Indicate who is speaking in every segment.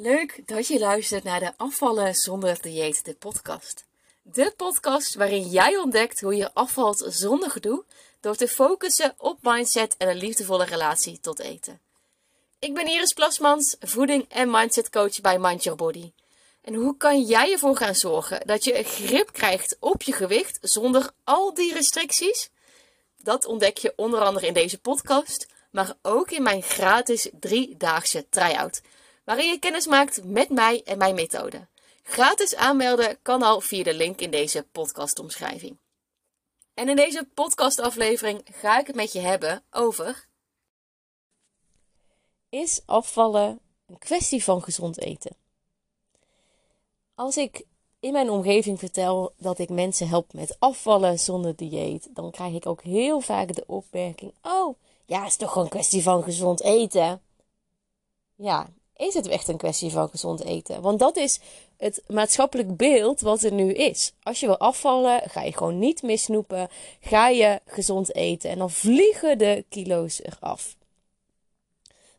Speaker 1: Leuk dat je luistert naar de Afvallen zonder dieet, de podcast. De podcast waarin jij ontdekt hoe je afvalt zonder gedoe door te focussen op mindset en een liefdevolle relatie tot eten. Ik ben Iris Plasmans, voeding- en mindset coach bij Mind Your Body. En hoe kan jij ervoor gaan zorgen dat je grip krijgt op je gewicht zonder al die restricties? Dat ontdek je onder andere in deze podcast, maar ook in mijn gratis driedaagse try-out waarin je kennis maakt met mij en mijn methode. Gratis aanmelden kan al via de link in deze podcastomschrijving. En in deze podcastaflevering ga ik het met je hebben over. Is afvallen een kwestie van gezond eten? Als ik in mijn omgeving vertel dat ik mensen help met afvallen zonder dieet, dan krijg ik ook heel vaak de opmerking: Oh, ja, is toch gewoon een kwestie van gezond eten? Ja, is het echt een kwestie van gezond eten. Want dat is het maatschappelijk beeld wat er nu is. Als je wil afvallen, ga je gewoon niet meer snoepen. Ga je gezond eten en dan vliegen de kilo's eraf.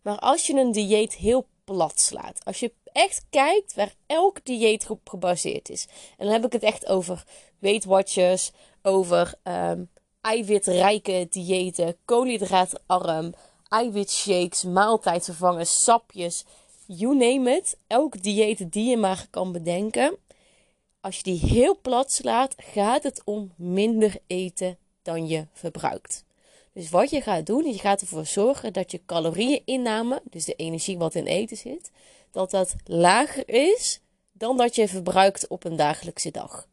Speaker 1: Maar als je een dieet heel plat slaat, als je echt kijkt waar elk dieet op gebaseerd is. En dan heb ik het echt over Weight Watchers, over um, eiwitrijke diëten, koolhydraatarm, eiwitshakes, maaltijdvervangers, sapjes, you name it, elk dieet die je maar kan bedenken. Als je die heel plat slaat, gaat het om minder eten dan je verbruikt. Dus wat je gaat doen, je gaat ervoor zorgen dat je calorieëninname, dus de energie wat in eten zit, dat dat lager is dan dat je verbruikt op een dagelijkse dag.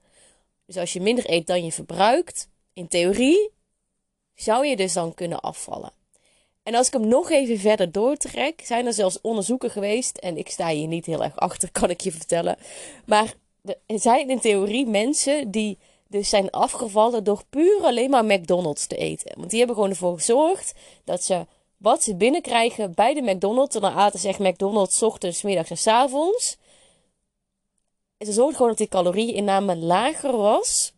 Speaker 1: Dus als je minder eet dan je verbruikt, in theorie zou je dus dan kunnen afvallen. En als ik hem nog even verder doortrek, zijn er zelfs onderzoeken geweest. En ik sta hier niet heel erg achter, kan ik je vertellen. Maar er zijn in theorie mensen die dus zijn afgevallen door puur alleen maar McDonald's te eten. Want die hebben gewoon ervoor gezorgd dat ze wat ze binnenkrijgen bij de McDonald's. En dan aten ze echt McDonald's ochtends, middags en s avonds. Ze zorgden gewoon dat die calorieinname lager was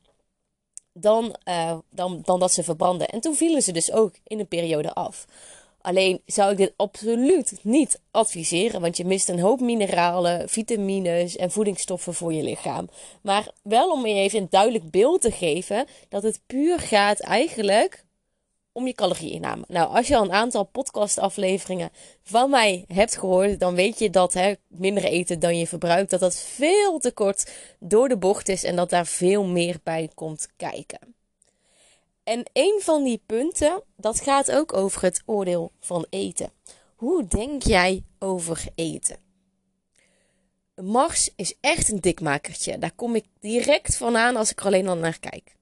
Speaker 1: dan, uh, dan, dan dat ze verbranden. En toen vielen ze dus ook in een periode af. Alleen zou ik dit absoluut niet adviseren, want je mist een hoop mineralen, vitamines en voedingsstoffen voor je lichaam. Maar wel om je even een duidelijk beeld te geven dat het puur gaat eigenlijk om je calorieinname. Nou, als je al een aantal podcastafleveringen van mij hebt gehoord, dan weet je dat hè, minder eten dan je verbruikt, dat dat veel te kort door de bocht is en dat daar veel meer bij komt kijken. En een van die punten, dat gaat ook over het oordeel van eten. Hoe denk jij over eten? Mars is echt een dikmakertje. Daar kom ik direct van aan als ik er alleen al naar kijk.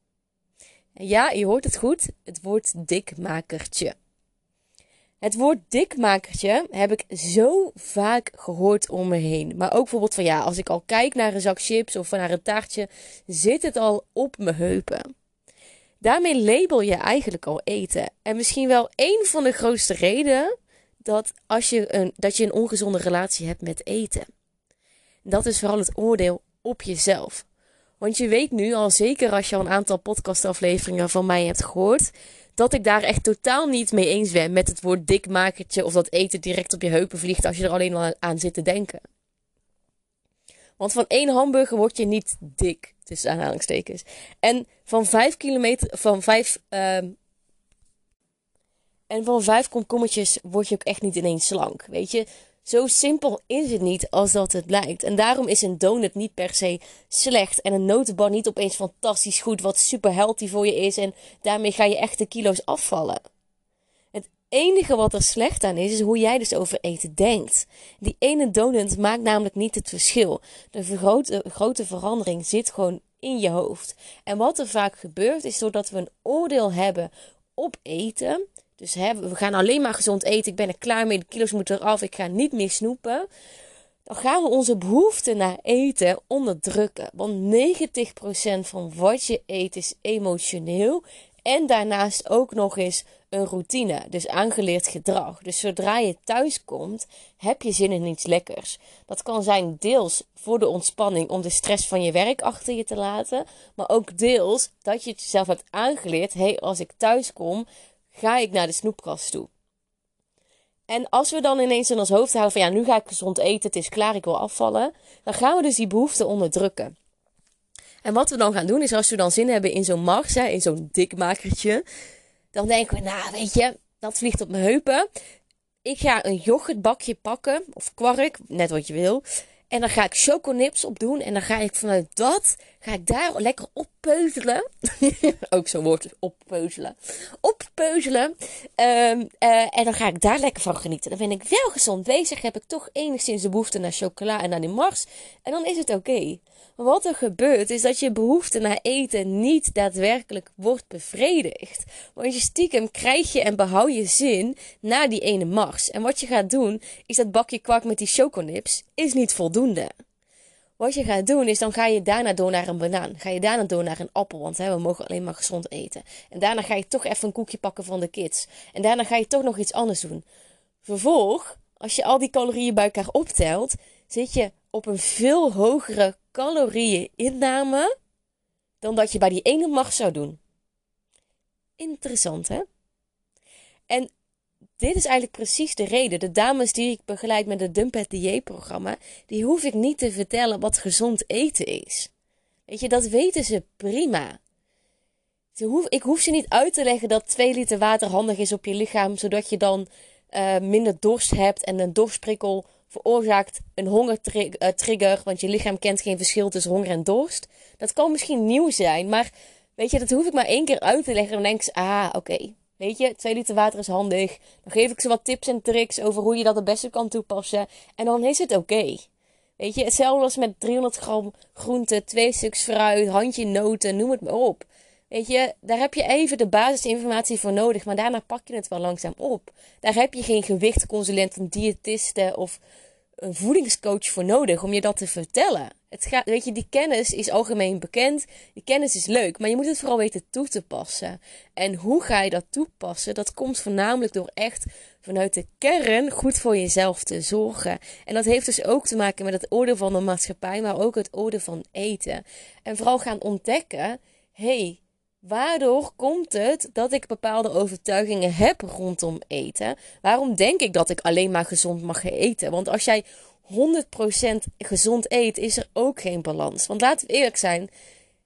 Speaker 1: Ja, je hoort het goed. Het woord dikmakertje. Het woord dikmakertje heb ik zo vaak gehoord om me heen. Maar ook bijvoorbeeld van ja, als ik al kijk naar een zak chips of naar een taartje, zit het al op mijn heupen. Daarmee label je eigenlijk al eten. En misschien wel één van de grootste redenen dat, als je een, dat je een ongezonde relatie hebt met eten. Dat is vooral het oordeel op jezelf. Want je weet nu al zeker als je al een aantal podcastafleveringen van mij hebt gehoord, dat ik daar echt totaal niet mee eens ben met het woord dikmakertje of dat eten direct op je heupen vliegt als je er alleen al aan zit te denken. Want van één hamburger word je niet dik, tussen aanhalingstekens. En van vijf kilometer, van vijf, uh, en van vijf komkommertjes word je ook echt niet ineens slank, weet je. Zo simpel is het niet als dat het lijkt. En daarom is een donut niet per se slecht. En een notenbar niet opeens fantastisch goed, wat super healthy voor je is. En daarmee ga je echt de kilo's afvallen enige wat er slecht aan is, is hoe jij dus over eten denkt. Die ene donut maakt namelijk niet het verschil. De grote, grote verandering zit gewoon in je hoofd. En wat er vaak gebeurt, is doordat we een oordeel hebben op eten. Dus hè, we gaan alleen maar gezond eten. Ik ben er klaar mee. De kilo's moeten eraf. Ik ga niet meer snoepen. Dan gaan we onze behoefte naar eten onderdrukken. Want 90% van wat je eet is emotioneel. En daarnaast ook nog eens een routine, dus aangeleerd gedrag. Dus zodra je thuis komt, heb je zin in iets lekkers. Dat kan zijn deels voor de ontspanning om de stress van je werk achter je te laten, maar ook deels dat je het jezelf hebt aangeleerd: hé, hey, als ik thuis kom, ga ik naar de snoepkast toe. En als we dan ineens in ons hoofd houden van ja, nu ga ik gezond eten, het is klaar, ik wil afvallen. Dan gaan we dus die behoefte onderdrukken. En wat we dan gaan doen is als we dan zin hebben in zo'n mars, in zo'n dikmakertje. Dan denken we, nou weet je, dat vliegt op mijn heupen. Ik ga een yoghurtbakje pakken, of kwark, net wat je wil. En dan ga ik choconips op doen. En dan ga ik vanuit dat, ga ik daar lekker oppeuzelen. Ook zo'n woord, oppeuzelen. Oppeuzelen. Um, uh, en dan ga ik daar lekker van genieten. Dan ben ik wel gezond bezig. Heb ik toch enigszins de behoefte naar chocola en naar die mars. En dan is het oké. Wat er gebeurt is dat je behoefte naar eten niet daadwerkelijk wordt bevredigd. Want je stiekem krijg je en behoud je zin naar die ene mars. En wat je gaat doen is dat bakje kwak met die choconips is niet voldoende. Wat je gaat doen is dan ga je daarna door naar een banaan. Ga je daarna door naar een appel, want hè, we mogen alleen maar gezond eten. En daarna ga je toch even een koekje pakken van de kids. En daarna ga je toch nog iets anders doen. Vervolg, als je al die calorieën bij elkaar optelt, zit je op een veel hogere calorieën inname dan dat je bij die ene macht zou doen. Interessant, hè? En dit is eigenlijk precies de reden. De dames die ik begeleid met het Dump het dieetprogramma, die hoef ik niet te vertellen wat gezond eten is. Weet je, dat weten ze prima. Ik hoef ze niet uit te leggen dat 2 liter water handig is op je lichaam, zodat je dan uh, minder dorst hebt en een dorstprikkel veroorzaakt een hongertrigger, eh, want je lichaam kent geen verschil tussen honger en dorst. Dat kan misschien nieuw zijn, maar weet je, dat hoef ik maar één keer uit te leggen. En dan denk ik, ah, oké. Weet je, 2 liter water is handig. Dan geef ik ze wat tips en tricks over hoe je dat het beste kan toepassen. En dan is het oké. Weet je, hetzelfde als met 300 gram groente, twee stuks fruit, handje noten, noem het maar op. Weet je, daar heb je even de basisinformatie voor nodig, maar daarna pak je het wel langzaam op. Daar heb je geen gewichtconsulent, een diëtiste of een voedingscoach voor nodig om je dat te vertellen. Het gaat, weet je, die kennis is algemeen bekend. Die kennis is leuk, maar je moet het vooral weten toe te passen. En hoe ga je dat toepassen? Dat komt voornamelijk door echt vanuit de kern goed voor jezelf te zorgen. En dat heeft dus ook te maken met het oordeel van de maatschappij, maar ook het oordeel van eten. En vooral gaan ontdekken: hey, Waardoor komt het dat ik bepaalde overtuigingen heb rondom eten? Waarom denk ik dat ik alleen maar gezond mag eten? Want als jij 100% gezond eet, is er ook geen balans. Want laten we eerlijk zijn,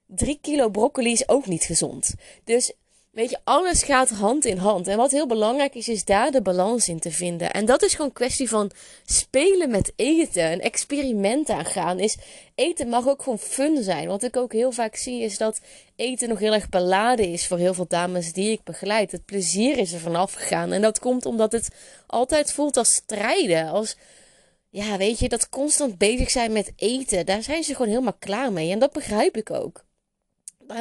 Speaker 1: 3 kilo broccoli is ook niet gezond. Dus Weet je, alles gaat hand in hand. En wat heel belangrijk is, is daar de balans in te vinden. En dat is gewoon een kwestie van spelen met eten. Een experiment aangaan. Is, eten mag ook gewoon fun zijn. Wat ik ook heel vaak zie, is dat eten nog heel erg beladen is voor heel veel dames die ik begeleid. Het plezier is er vanaf gegaan. En dat komt omdat het altijd voelt als strijden. Als, ja, weet je, dat constant bezig zijn met eten. Daar zijn ze gewoon helemaal klaar mee. En dat begrijp ik ook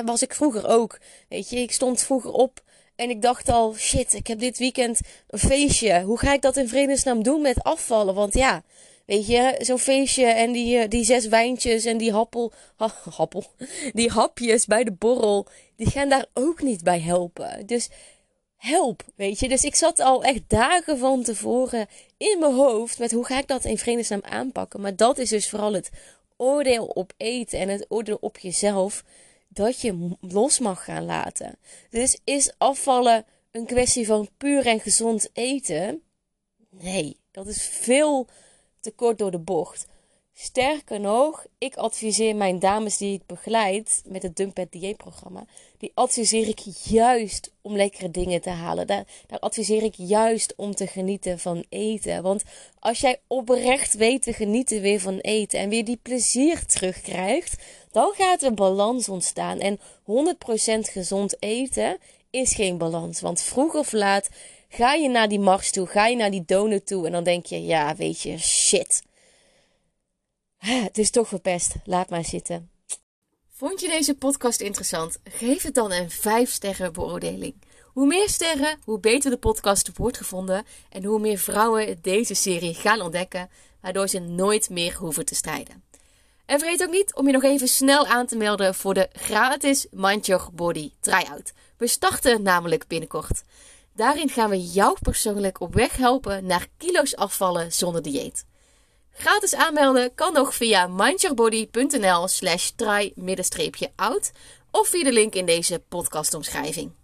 Speaker 1: was ik vroeger ook. Weet je, ik stond vroeger op en ik dacht al, shit, ik heb dit weekend een feestje. Hoe ga ik dat in vredesnaam doen met afvallen? Want ja, weet je, zo'n feestje en die, eh, die zes wijntjes en die happel, ha, happel, die hapjes bij de borrel, die gaan daar ook niet bij helpen. Dus help, weet je. Dus ik zat al echt dagen van tevoren in mijn hoofd met hoe ga ik dat in vredesnaam aanpakken. Maar dat is dus vooral het oordeel op eten en het oordeel op jezelf dat je los mag gaan laten. Dus is afvallen een kwestie van puur en gezond eten? Nee, dat is veel te kort door de bocht. Sterker nog, ik adviseer mijn dames die ik begeleid met het Dump het dieetprogramma, die adviseer ik juist om lekkere dingen te halen. Daar, daar adviseer ik juist om te genieten van eten. Want als jij oprecht weet te genieten weer van eten en weer die plezier terugkrijgt, dan gaat er balans ontstaan. En 100% gezond eten is geen balans. Want vroeg of laat ga je naar die mars toe, ga je naar die donut toe en dan denk je, ja, weet je, shit het is toch verpest. Laat maar zitten. Vond je deze podcast interessant? Geef het dan een 5 sterren beoordeling. Hoe meer sterren, hoe beter de podcast wordt gevonden en hoe meer vrouwen deze serie gaan ontdekken, waardoor ze nooit meer hoeven te strijden. En vergeet ook niet om je nog even snel aan te melden voor de gratis Mind Body Tryout. We starten namelijk binnenkort. Daarin gaan we jou persoonlijk op weg helpen naar kilo's afvallen zonder dieet. Gratis aanmelden kan nog via mindyourbody.nl slash try-out of via de link in deze podcastomschrijving.